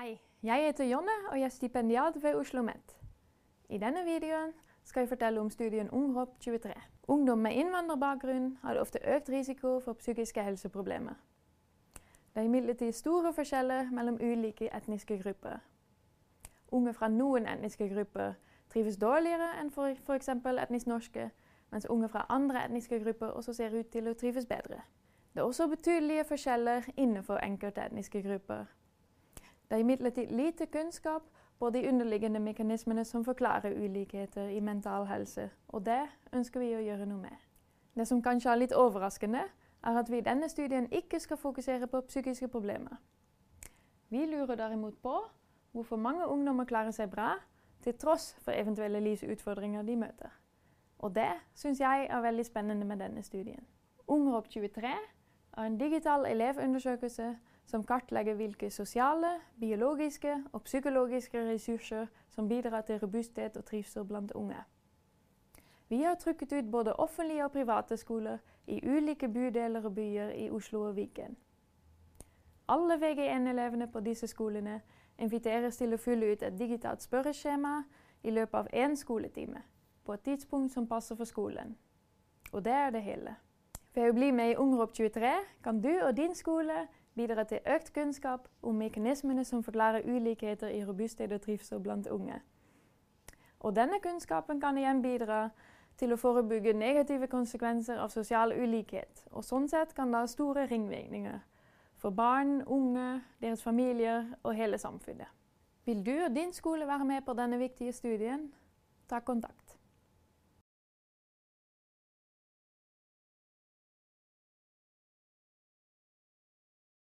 Hei, jeg heter Jonne og jeg er stipendiat ved Oslo OsloMet. I denne videoen skal jeg fortelle om studien Ungrop 23. Ungdom med innvandrerbakgrunn hadde ofte økt risiko for psykiske helseproblemer. Det er imidlertid store forskjeller mellom ulike etniske grupper. Unge fra noen etniske grupper trives dårligere enn f.eks. etnisk norske, mens unge fra andre etniske grupper også ser ut til å trives bedre. Det er også betydelige forskjeller innenfor enkelte etniske grupper. Det er imidlertid lite kunnskap på de underliggende mekanismene som forklarer ulikheter i mental helse, og det ønsker vi å gjøre noe med. Det som kanskje er litt overraskende, er at vi i denne studien ikke skal fokusere på psykiske problemer. Vi lurer derimot på hvorfor mange ungdommer klarer seg bra, til tross for eventuelle livsutfordringer de møter. Og det syns jeg er veldig spennende med denne studien. Unger opp 23 er en digital elevundersøkelse som kartlegger hvilke sosiale, biologiske og psykologiske ressurser som bidrar til robusthet og trivsel blant unge. Vi har trykket ut både offentlige og private skoler i ulike bydeler og byer i Oslo og Viken. Alle VG1-elevene på disse skolene inviteres til å fylle ut et digitalt spørreskjema i løpet av én skoletime, på et tidspunkt som passer for skolen. Og det er det hele. Ved å bli med i Ungrop 23 kan du og din skole bidra til økt kunnskap om mekanismene som forklarer ulikheter i robusthet og trivsel blant unge. Og denne kunnskapen kan igjen bidra til å forebygge negative konsekvenser av sosial ulikhet. Og sånn sett kan det ha store ringvirkninger for barn, unge, deres familier og hele samfunnet. Vil du og din skole være med på denne viktige studien? Ta kontakt.